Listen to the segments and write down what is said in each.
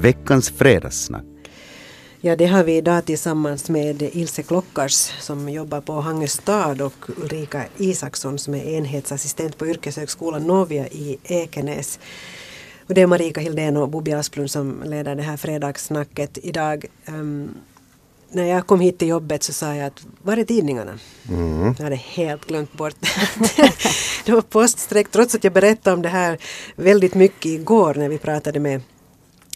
veckans fredagssnack. Ja, det har vi idag tillsammans med Ilse Klockars som jobbar på Hangö stad och Ulrika Isaksson som är enhetsassistent på yrkeshögskolan Novia i Ekenäs. Och det är Marika Hildén och Bobby Asplund som leder det här fredagssnacket idag. Um, när jag kom hit till jobbet så sa jag att var är tidningarna? Mm. Jag hade helt glömt bort det. var poststreck trots att jag berättade om det här väldigt mycket igår när vi pratade med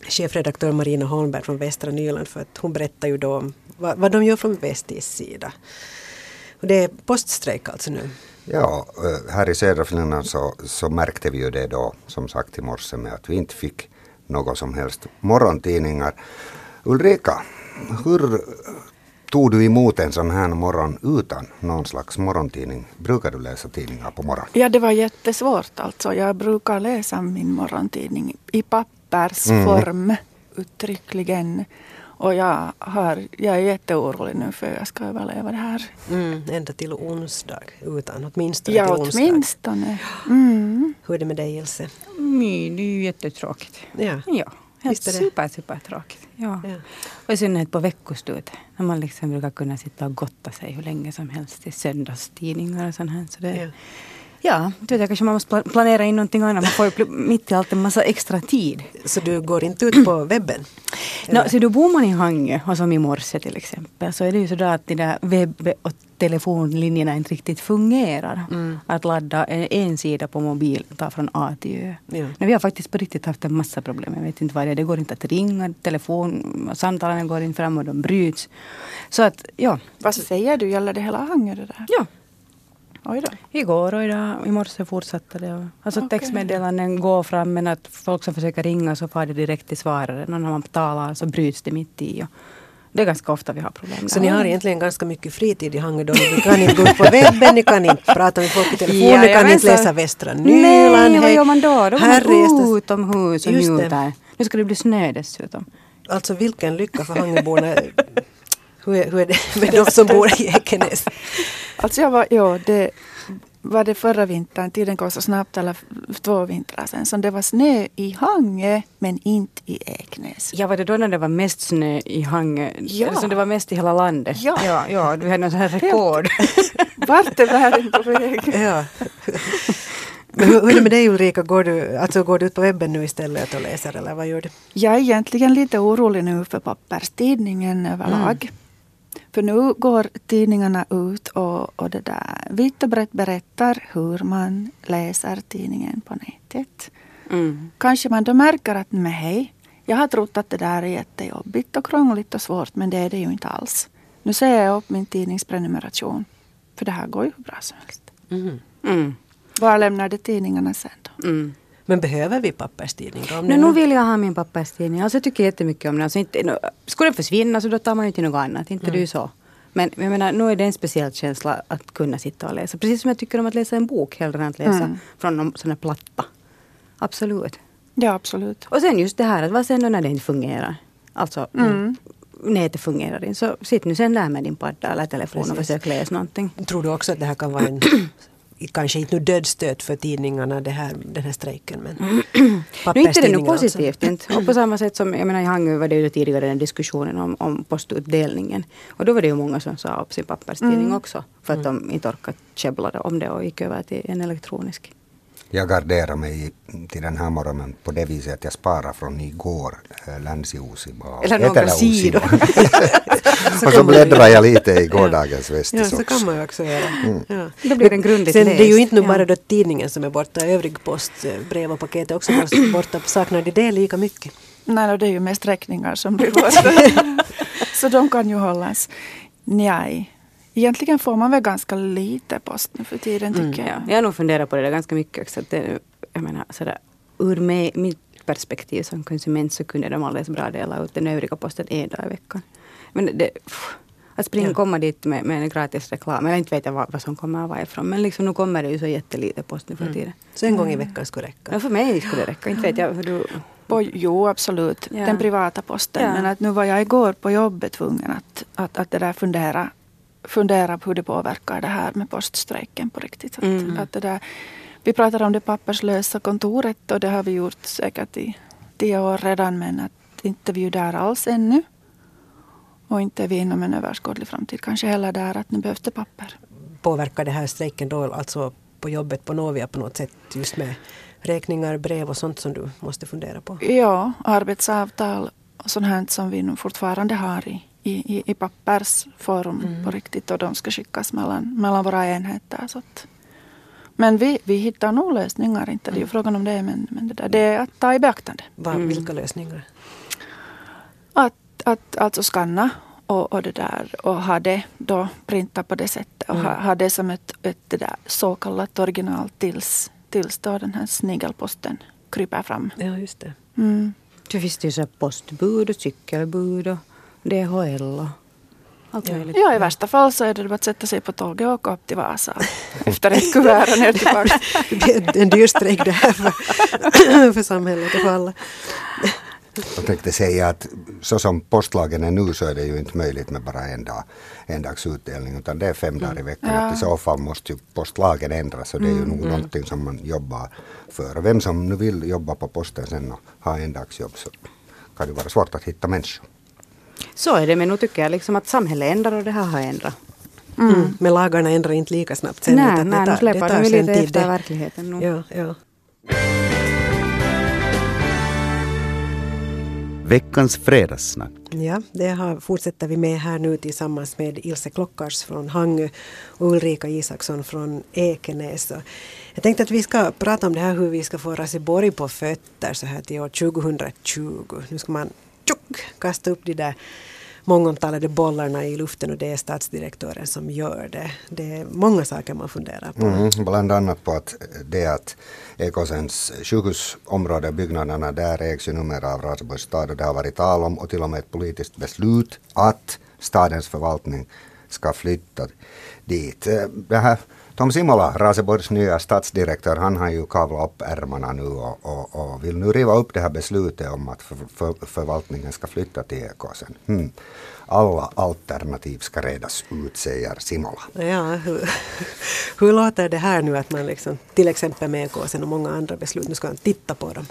chefredaktör Marina Holmberg från Västra Nyland för att hon berättar ju då om vad, vad de gör från Vestis sida. Och det är poststrejk alltså nu. Ja, eh, här i södra Finland så, så märkte vi ju det då som sagt i morse med att vi inte fick något som helst morgontidningar. Ulrika, hur tog du emot en sån här morgon utan någon slags morgontidning? Brukar du läsa tidningar på morgonen? Ja, det var jättesvårt alltså. Jag brukar läsa min morgontidning i pappersform mm. uttryckligen. Och jag, har, jag är jätteorolig nu för jag ska överleva det här. Mm, ända till onsdag utan åtminstone ja, till onsdag. åtminstone. Mm. Hur är det med dig Ilse? Mm, det är ju jättetråkigt. Ja. ja. Helt super, super tråkigt. Ja. ja. Och i synnerhet på veckoslutet. När man liksom brukar kunna sitta och gotta sig hur länge som helst i söndagstidningar och sånt här. Så det, ja. Ja, du vet, kanske man måste planera in någonting annat. Man får ju mitt i allt en massa extra tid. Så du går inte ut på webben? No, så då bor man i Hangö och som i morse till exempel så är det ju sådär att de där webb och telefonlinjerna inte riktigt fungerar. Mm. Att ladda en sida på mobil tar från A till Ö. Ja. Men vi har faktiskt på riktigt haft en massa problem. Jag vet inte vad det är. Det går inte att ringa, telefon, samtalen går inte fram och de bryts. Så att, ja. Vad säger du? Gäller det hela Hangö det där? Ja. Oj då. Igår och idag, i morse fortsatte det. Alltså okay. textmeddelanden går fram men att folk som försöker ringa så får det direkt till svararen. Och när man talar så bryts det mitt i. Och det är ganska ofta vi har problem. Så ni har egentligen ganska mycket fritid i Hangö då? Ni kan inte gå ut på webben, ni kan inte prata med folk i telefon, ja, ni kan inte läsa Västra Nyland. Nej, vad gör man då? Då går man utomhus och njuter. Nu ska det bli snö dessutom. Alltså vilken lycka för Hangöborna. Hur, är, hur är det med de som bor i Ekenäs? Alltså jag var, ja, det var det förra vintern, tiden går så snabbt, eller två vintrar sedan, som det var snö i Hangö men inte i Eknäs. Ja, var det då när det var mest snö i Hangö? Ja. Eller som det var mest i hela landet? Ja. Ja, ja du hade någon sån här rekord. Vart är världen på väg? Ja. Men hur, hur är det med dig Ulrika? Går du, alltså går du ut på webben nu istället och läser eller vad gör du? Jag är egentligen lite orolig nu för papperstidningen överlag. Mm. För nu går tidningarna ut och, och det där vitt och brett berättar hur man läser tidningen på nätet. Mm. Kanske man då märker att men hej, jag har trott att det där är jättejobbigt och krångligt och svårt men det är det ju inte alls. Nu säger jag upp min tidningsprenumeration. För det här går ju hur bra som helst. Mm. Mm. Var lämnar det tidningarna sen då? Mm. Men behöver vi papperstidning? Då, no, nu vill jag ha min papperstidning. Alltså, jag tycker jättemycket om den. Alltså, inte, skulle den försvinna så då tar man ju till något annat. Inte mm. du så. Men jag menar, nu är det en speciell känsla att kunna sitta och läsa. Precis som jag tycker om att läsa en bok hellre än att läsa mm. från någon sån här platta. Absolut. Ja, absolut. Och sen just det här att vad sen då när det inte fungerar? Alltså mm. nätet fungerar inte. Så sitt nu sen där med din padda eller telefon Precis. och försök läsa någonting. Tror du också att det här kan vara en kanske inte nu dödsstöt för tidningarna det här, den här strejken. Men nu inte det nog positivt. Inte. Och på samma sätt som jag menar, i Hangö var det ju tidigare den diskussionen om, om postutdelningen. Och då var det ju många som sa upp sin papperstidning mm. också. För att mm. de inte orkade käbbla om det och gick över till en elektronisk. Jag garderar mig till den här morgonen på det viset att jag sparar från igår, äh, Länsi-Uusimaa. Eller några sidor. och så bläddrar jag lite i gårdagens Vestis Ja, så kan man ju också göra. Mm. Ja. Då blir den grundligt Sen, Det är ju inte nu bara då tidningen som är borta, övrig post, eh, brev och paket är också borta. Saknar de det lika mycket? Nej, det är ju mest räkningar som blir borta. så de kan ju hållas. Nej. Egentligen får man väl ganska lite post nu för tiden tycker mm. jag. Jag har nog funderat på det där ganska mycket också. Att det, jag menar, sådär, ur mig, mitt perspektiv som konsument så kunde de alldeles bra dela ut den övriga posten en dag i veckan. Men det, att springa ja. komma dit med, med en gratis reklam, inte vet jag vad, vad som kommer varifrån. Men liksom, nu kommer det ju så jättelite post nu för mm. tiden. Så en gång i veckan skulle räcka? Ja, för mig skulle det räcka. Inte vet jag hur du... På, jo, absolut. Ja. Den privata posten. Ja. Men att nu var jag igår på jobbet tvungen att, att, att det där fundera fundera på hur det påverkar det här med poststrejken på riktigt. Att, mm. att det där, vi pratar om det papperslösa kontoret och det har vi gjort säkert i tio år redan men att inte är vi ju där alls ännu. Och inte är vi inom en överskådlig framtid kanske heller där att nu behövs det papper. Påverkar det här strejken då alltså på jobbet på Novia på något sätt just med räkningar, brev och sånt som du måste fundera på? Ja, arbetsavtal och sånt här som vi nu fortfarande har i, i, i pappersform mm. på riktigt och de ska skickas mellan, mellan våra enheter. Så att, men vi, vi hittar nog lösningar, inte det är ju mm. frågan om det, men, men det, där, det är att ta i beaktande. Va, mm. Vilka lösningar? Att, att alltså skanna och, och, det där, och ha det då printat på det sättet och mm. ha, ha det som ett, ett det där så kallat original tills, tills då den här snigelposten kryper fram. Ja, just det. Mm. Det finns ju så postbud och cykelbud och DHL och allt ja. möjligt. Ja, i värsta fall så är det att sätta sig på tåget och åka upp till Vasa efter ett kuvert och ner tillbaka. det är en dyr strejk det här för, för samhället och för alla. Jag tänkte säga att så som postlagen är nu så är det ju inte möjligt med bara en, dag, en dags utdelning utan det är fem dagar i veckan. Ja. I så fall måste ju postlagen ändras och det är ju mm. nog mm. någonting som man jobbar för. Vem som nu vill jobba på posten sen och ha en dags jobb så kan det vara svårt att hitta människor. Så är det, men nu tycker jag liksom att samhället ändrar och det här har ändrat. Mm. Mm. Men lagarna ändrar inte lika snabbt sen. Nej, nej nu släpar de lite efter verkligheten. Nu. Ja, ja. Veckans fredagssnack. Ja, det har, fortsätter vi med här nu tillsammans med Ilse Klockars från Hangö och Ulrika Isaksson från Ekenäs. Jag tänkte att vi ska prata om det här hur vi ska få Raseborg på fötter så här till år 2020. Nu ska man tjock, kasta upp de där mångomtalade bollarna i luften och det är statsdirektören som gör det. Det är många saker man funderar på. Mm, mm. bland annat på att det att Ekosens sjukhusområde, byggnaderna där ägs ju numera av Raseborgs stad och det har varit tal om och till och med ett politiskt beslut att stadens förvaltning ska flytta dit. Eh, det här Tom Simola, Raseborgs nya stadsdirektör, han har ju kavlat upp ärmarna nu och, och, och, vill nu riva upp det här beslutet om att för, för, förvaltningen ska flytta till Ekosen. Hmm. Alla alternativ ska redas ut, säger Simola. Ja, hur, hur låter det här nu att man liksom, till exempel med Ekosen och många andra beslut, nu ska man titta på dem?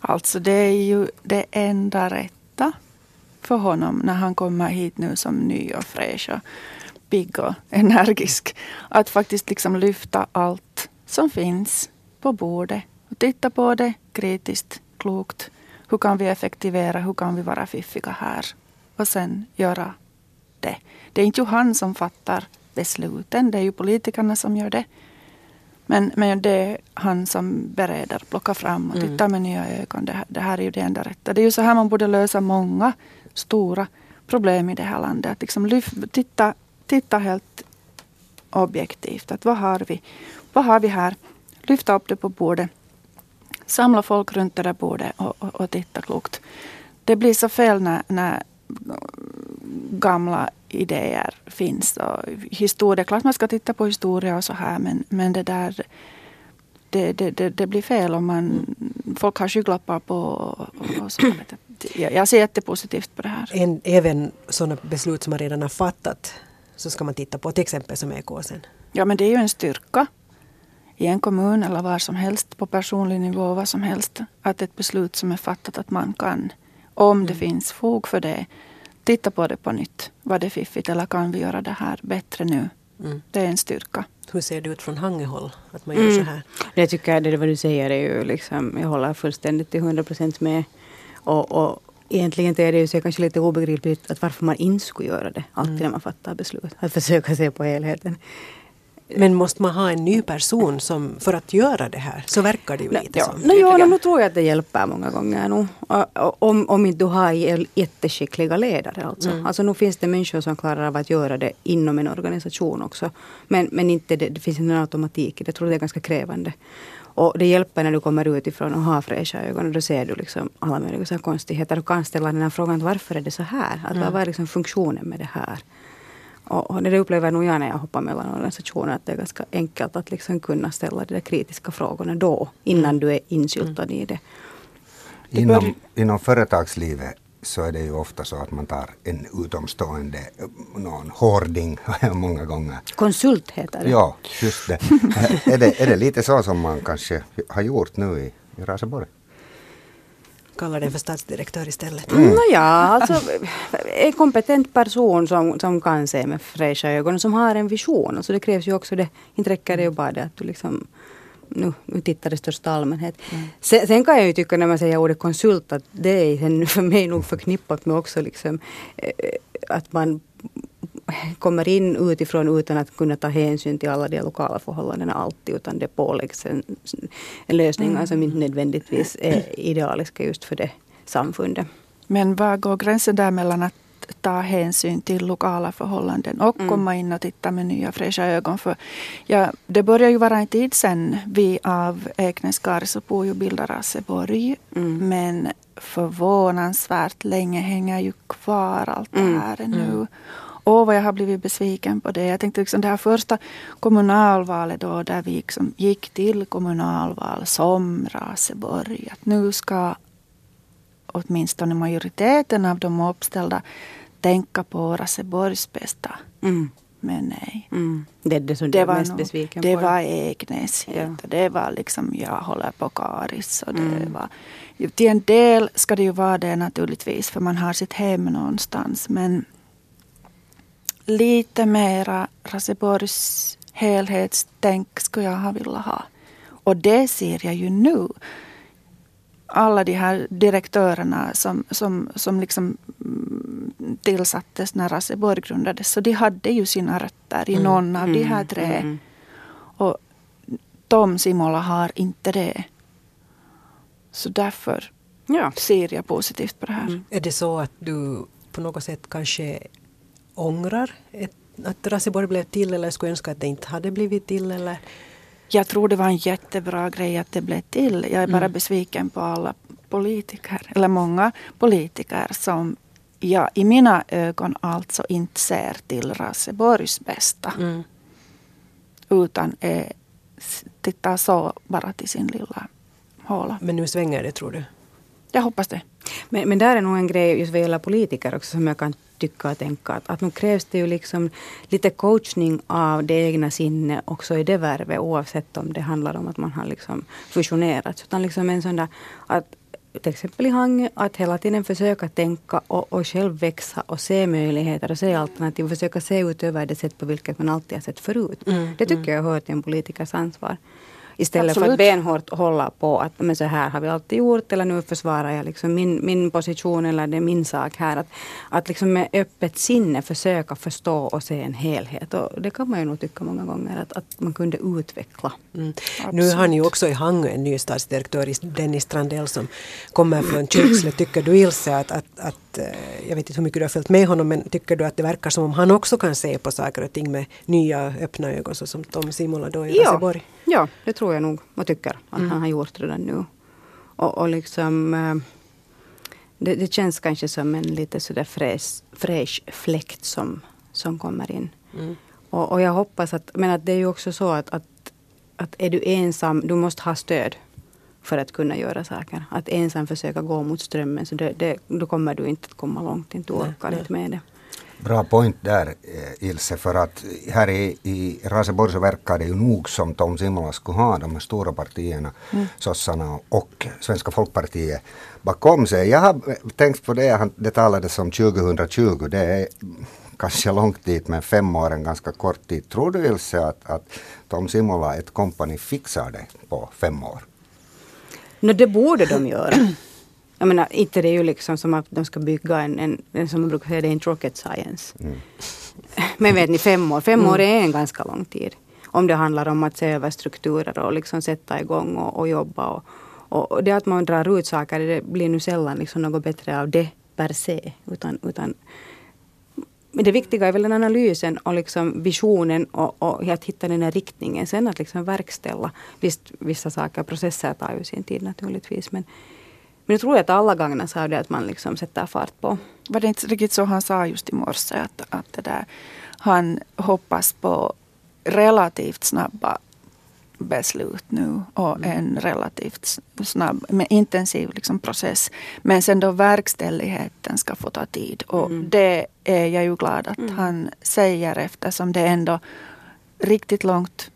Alltså det är ju det enda rätta för honom när han kommer hit nu som ny och fräsch pigg och energisk. Att faktiskt liksom lyfta allt som finns på bordet och titta på det kritiskt, klokt. Hur kan vi effektivera? Hur kan vi vara fiffiga här? Och sen göra det. Det är inte han som fattar besluten, det är ju politikerna som gör det. Men, men det är han som bereder, plockar fram och mm. tittar med nya ögon. Det här, det här är ju det enda rätta. Det är ju så här man borde lösa många stora problem i det här landet. Att liksom lyf, titta titta helt objektivt. Att vad, har vi? vad har vi här? Lyfta upp det på bordet. Samla folk runt det där bordet och, och, och titta klokt. Det blir så fel när, när gamla idéer finns. Och historia, klart man ska titta på historia och så här men, men det där det, det, det, det blir fel om man, folk har skygglappar på. Och, och så. Jag, jag ser jättepositivt på det här. En, även sådana beslut som man redan har fattat så ska man titta på till exempel som ekosen. Ja men det är ju en styrka i en kommun eller var som helst på personlig nivå, vad som helst. Att ett beslut som är fattat att man kan, om mm. det finns fog för det, titta på det på nytt. Var det fiffigt eller kan vi göra det här bättre nu? Mm. Det är en styrka. Hur ser det ut från Hangehåll? Att man gör mm. så här? Jag tycker det vad du säger är ju liksom, jag håller fullständigt till hundra procent med. Och, och egentligen är det ju så kanske lite obegripligt att varför man inte skulle göra det alltid mm. när man fattar beslut. Att försöka se på helheten. Men måste man ha en ny person som, för att göra det här? Så verkar det ju lite ja. som. No, ja, nu tror jag att det hjälper många gånger. Nu. Om, om inte du har jätteskickliga ledare. Alltså. Mm. alltså nu finns det människor som klarar av att göra det inom en organisation också. Men, men inte det, det finns inte en automatik i det. Jag tror det är ganska krävande. Och det hjälper när du kommer utifrån och har fräscha ögon och då ser du liksom alla möjliga så konstigheter och kan ställa den här frågan varför är det så här? Att mm. Vad är liksom funktionen med det här? Och, och det upplever nog jag när jag hoppar mellan organisationer att det är ganska enkelt att liksom kunna ställa de där kritiska frågorna då innan mm. du är insyltad mm. i det. Inom, inom företagslivet så är det ju ofta så att man tar en utomstående, någon hårding många gånger. Konsult heter det. Ja, just det. är det. Är det lite så som man kanske har gjort nu i, i Raseborg? kallar den för statsdirektör istället. Mm. No, ja, alltså en kompetent person som, som kan se med fräscha ögon och som har en vision. Alltså det krävs ju också det. Inte räcker det ju bara det att du liksom nu, tittar i största allmänhet. Mm. Sen, sen, kan jag ju tycka när man säger ordet konsult att det är för mig nog förknippat med också liksom eh, att man kommer in utifrån utan att kunna ta hänsyn till alla de lokala förhållandena alltid utan det påläggs en, en lösningar mm. som inte nödvändigtvis är idealiska just för det samfundet. Men var går gränsen där mellan att ta hänsyn till lokala förhållanden och mm. komma in och titta med nya fräscha ögon. För ja, det börjar ju vara en tid sedan vi av Eknäs Kaarisopuujo bildade Raseborg. Mm. Men förvånansvärt länge hänger ju kvar allt det mm. här mm. nu. Åh, vad jag har blivit besviken på det. Jag tänkte liksom det här första kommunalvalet då, där vi liksom gick till kommunalval som Raseborg. Att nu ska åtminstone majoriteten av de uppställda tänka på Raseborgs bästa. Mm. Men nej. Mm. Det är det som du är mest besviken det på? Det var Eknäs. Ja. Det var liksom, jag håller på Karis. Och det mm. var, till en del ska det ju vara det naturligtvis, för man har sitt hem någonstans. Men lite mera Raseborgs helhetstänk skulle jag ha velat ha. Och det ser jag ju nu. Alla de här direktörerna som, som, som liksom mm, tillsattes när Raseborg grundades, så de hade ju sina rötter i mm. någon av mm. de här mm. tre. Mm. Och Tom Simola har inte det. Så därför ja. ser jag positivt på det här. Är det så att du på något sätt kanske ångrar ett, att Raseborg blev till eller skulle önska att det inte hade blivit till? Eller? Jag tror det var en jättebra grej att det blev till. Jag är bara mm. besviken på alla politiker, eller många politiker som jag i mina ögon alltså inte ser till Raseborgs bästa. Mm. Utan är, tittar så bara till sin lilla håla. Men nu svänger det tror du? Jag hoppas det. Men, men där är nog en grej just vad gäller politiker också som jag kan tycka och tänka att, att nu krävs det ju liksom lite coachning av det egna sinnet också i det värvet oavsett om det handlar om att man har liksom fusionerat. Utan liksom en sån där att till exempel i Hangö, att hela tiden försöka tänka och, och själv växa och se möjligheter och se alternativ och försöka se utöver det sätt på vilket man alltid har sett förut. Mm, det tycker mm. jag hör till en politikers ansvar. Istället Absolut. för att benhårt hålla på att men så här har vi alltid gjort eller nu försvarar jag liksom min, min position eller det är min sak här. Att, att liksom med öppet sinne försöka förstå och se en helhet. Och det kan man ju nog tycka många gånger att, att man kunde utveckla. Mm. Nu har ni också i Hangö en ny stadsdirektör, Dennis Strandell som kommer från Kyrksle. Tycker du Ilse att, att, att, eh, jag vet inte hur mycket du har följt med honom men tycker du att det verkar som om han också kan se på saker och ting med nya öppna ögon så som Tom Simola då i Raseborg? Ja, det tror jag nog och tycker att mm. han har gjort redan nu. Och, och liksom eh, det, det, känns kanske som en lite sådär fräsch, fräsch fläkt som, som kommer in. Mm. Och, och, jag hoppas att, men att det är ju också så att, att, att är du ensam, du måste ha stöd för att kunna göra saker. Att ensam försöka gå mot strömmen, så det, det, då kommer du inte att komma långt, inte orkar inte med det. Bra point där eh, Ilse, för att här i, i Raseborg så verkar det ju nog som Tom Simola skulle ha de här stora partierna, mm. sossarna och Svenska folkpartiet bakom sig. Jag har tänkt på det, det talades om 2020, det är kanske långt dit men fem år en ganska kort tid. Tror du Ilse att, att Tom Simola, ett kompani, fixar det på fem år? No, det borde de göra. Jag menar, inte det är ju liksom som att de ska bygga en, en, en som man brukar säga, det är inte rocket science. Mm. Men vet ni, fem år, fem mm. år är en ganska lång tid. Om det handlar om att se över strukturer och liksom sätta igång och, och jobba. Och, och, det att man drar ut saker, det blir nu sällan liksom något bättre av det per se. Utan, utan men det viktiga är väl den analysen och liksom visionen och, och att hitta den här riktningen. Sen att liksom verkställa. Visst, vissa saker, processer tar ju sin tid naturligtvis. Men, men jag tror att alla gagnas av det att man liksom sätter fart på. Var det inte riktigt så han sa just i morse att, att det där, han hoppas på relativt snabba beslut nu och mm. en relativt snabb, men intensiv liksom process. Men sen då verkställigheten ska få ta tid och mm. det är jag ju glad att mm. han säger eftersom det ändå riktigt långt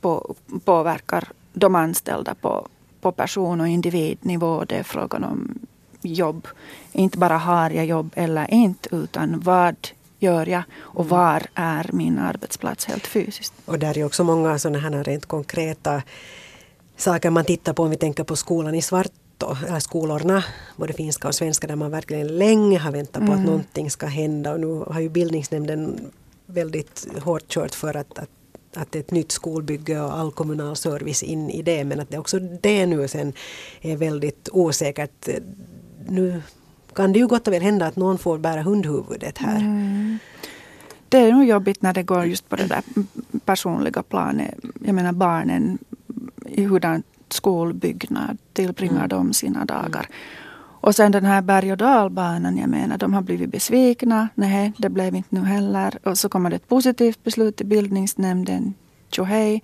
på, påverkar de anställda på på person och individnivå. Det är frågan om jobb. Inte bara har jag jobb eller inte, utan vad gör jag och mm. var är min arbetsplats helt fysiskt. Och där är också många sådana här rent konkreta saker man tittar på om vi tänker på skolan i Svarto, eller skolorna, både finska och svenska, där man verkligen länge har väntat på mm. att någonting ska hända. Och nu har ju bildningsnämnden väldigt hårt kört för att, att att ett nytt skolbygge och all kommunal service in i det men att det också det nu sen är väldigt osäkert. Nu kan det ju gott och väl hända att någon får bära hundhuvudet här. Mm. Det är nog jobbigt när det går just på det där personliga planet. Jag menar barnen i hurdant skolbyggnad tillbringar mm. de sina dagar. Och sen den här berg och dalbanan, jag menar de har blivit besvikna. Nej, det blev inte nu heller. Och så kommer det ett positivt beslut i bildningsnämnden. Tjohej.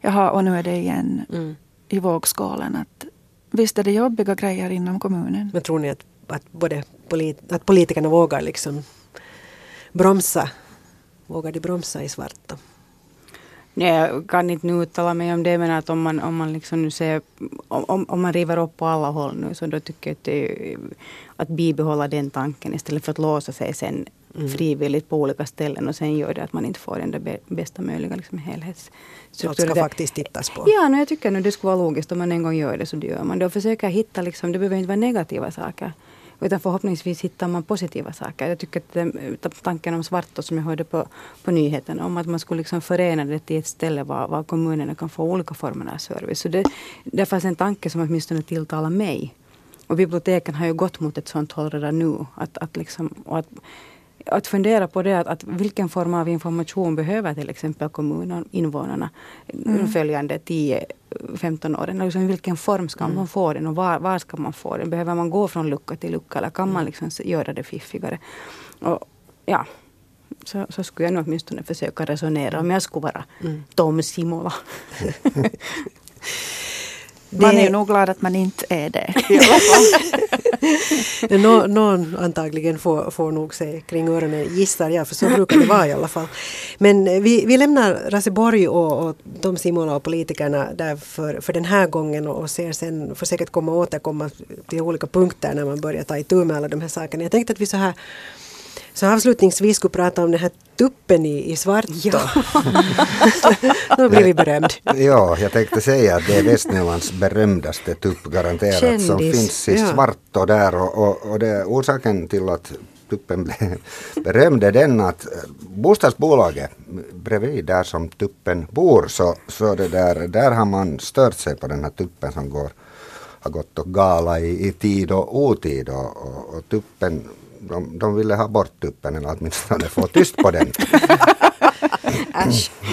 Jaha, och nu är det igen mm. i vågskålen. Att, visst är det jobbiga grejer inom kommunen. Men tror ni att, att, både polit, att politikerna vågar liksom bromsa? Vågar de bromsa i svarta? Nej, jag kan inte nu uttala mig om det, men att om man, om man liksom nu ser, om, om man river upp på alla håll nu, så då tycker jag att, det, att bibehålla den tanken istället för att låsa sig sen mm. frivilligt på olika ställen och sen gör det att man inte får den där bästa möjliga liksom, helhetsstrukturen. Det ska faktiskt tittas på. Ja, no, jag tycker nu det skulle vara logiskt om man en gång gör det så det gör man det och försöker hitta, liksom, det behöver inte vara negativa saker. Utan förhoppningsvis hittar man positiva saker. Jag tycker att det, eh, tanken om Svartå som jag hörde på, på nyheterna om att man skulle liksom förena det till ett ställe var, var kommunerna kan få olika former av service. Så det, det fanns en tanke som åtminstone tilltalar mig. Och biblioteken har ju gått mot ett sånt håll redan nu. Att, att liksom, och att, att fundera på det, att, att vilken form av information behöver till exempel kommunen, invånarna mm. följande 10-15 åren. Liksom, I vilken form ska mm. man få den och var, var ska man få den? Behöver man gå från lucka till lucka eller kan man mm. liksom göra det fiffigare? Och, ja, så, så skulle jag nog åtminstone försöka resonera om jag skulle vara mm. Tom Simola. Man är nog glad att man inte är det. Nå, någon antagligen får, får nog se kring öronen, gissar jag, för så brukar det vara i alla fall. Men vi, vi lämnar Raseborg och, och de Simola och politikerna där för, för den här gången och ser sen, får säkert komma och återkomma till olika punkter när man börjar ta itu med alla de här sakerna. Jag tänkte att vi så här så avslutningsvis skulle prata om den här tuppen i, i svart. Ja. Då blir vi berömd. Ja, jag tänkte säga att det är Västnylands berömdaste tupp garanterat Kändis. som finns i ja. svart och där och, och, och det, orsaken till att tuppen blev berömd är den att bostadsbolaget bredvid där som tuppen bor så, så det där, där har man stört sig på den här tuppen som går har gått och gala i, i tid och otid och, och, och tuppen de, de ville ha bort tuppen eller åtminstone få tyst på den.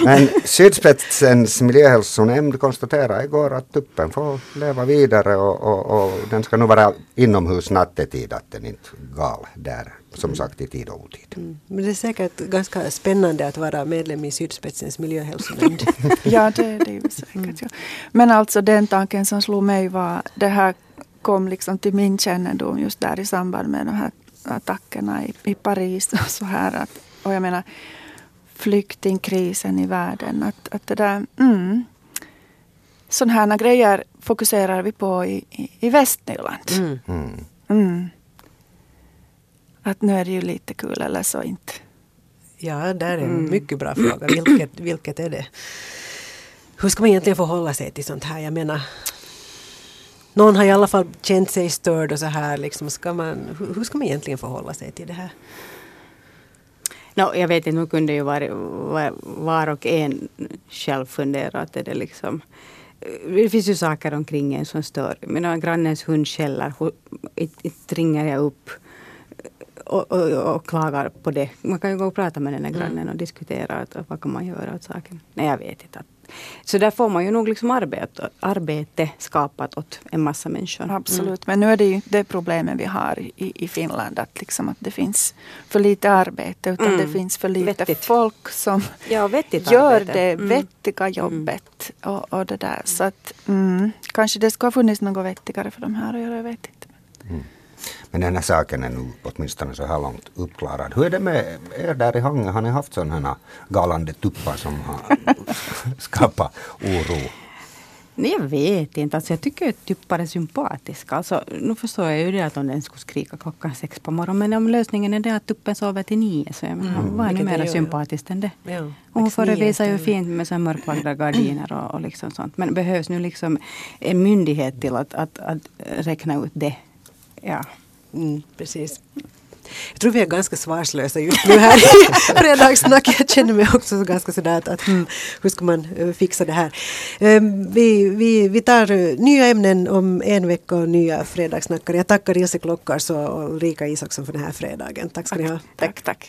Men Sydspetsens miljöhälsonämnd konstaterade igår att tuppen får leva vidare och, och, och den ska nu vara inomhus nattetid, att den inte gal där som sagt i tid och otid. Mm. Men det är säkert ganska spännande att vara medlem i Sydspetsens miljöhälsonämnd. ja, det, det är säkert. Mm. Ja. Men alltså den tanken som slog mig var, det här kom liksom till min kännedom just där i samband med de här attackerna i, i Paris och så här. Att, och jag menar flyktingkrisen i världen. Att, att det där, mm, sådana här grejer fokuserar vi på i, i, i Västnyland. Mm. Mm. mm. Att nu är det ju lite kul eller så inte. Ja, det är en mm. mycket bra fråga. Vilket, vilket är det? Hur ska man egentligen förhålla sig till sånt här? Jag menar, någon har i alla fall känt sig störd och så här. Liksom, ska man, hur ska man egentligen förhålla sig till det här? No, jag vet inte, nu kunde ju var, var, var och en själv fundera. Att det, liksom, det finns ju saker omkring en som stör. Mina grannens hund skäller. Inte ringer jag upp och, och, och, klagar på det. Man kan ju gå och prata med den här grannen och diskutera att, vad kan man göra åt saken. Nej, jag vet inte. Att så där får man ju nog liksom arbete, arbete skapat åt en massa människor. Absolut, mm. men nu är det ju det problemet vi har i, i Finland. Att, liksom att det finns för lite arbete utan mm. det finns för lite vettigt. folk som ja, gör arbete. det mm. vettiga mm. jobbet. Och, och det där. Så att, mm, kanske det skulle ha funnits något vettigare för de här att göra, jag vet inte. Men den här saken är nu åtminstone så här långt uppklarad. Hur är det med er där i Hangö? Har ni haft sådana här galande tuppar som har skapat oro? Nej, jag vet inte. Alltså, jag tycker att bara är sympatiska. Alltså, nu förstår jag ju det att om den skulle skrika klockan sex på morgonen. Men om lösningen är det att tuppen sover till nio. Så jag menar, Mm, vad är nu ju- sympatiskt än det? Ja, Och hon förevisar ju fint med så mörklagda gardiner och, och liksom sånt. Men behövs nu liksom en myndighet till att, att, att räkna ut det? Ja. Mm, precis. Jag tror vi är ganska svarslösa just nu här i Fredagssnack. Jag känner mig också ganska sådär att, att hmm, hur ska man eh, fixa det här? Ehm, vi, vi, vi tar eh, nya ämnen om en vecka och nya fredagssnackare. Jag tackar Ilse Klockars och Ulrika Isaksson för den här fredagen. Tack ska ni ha. Tack, tack.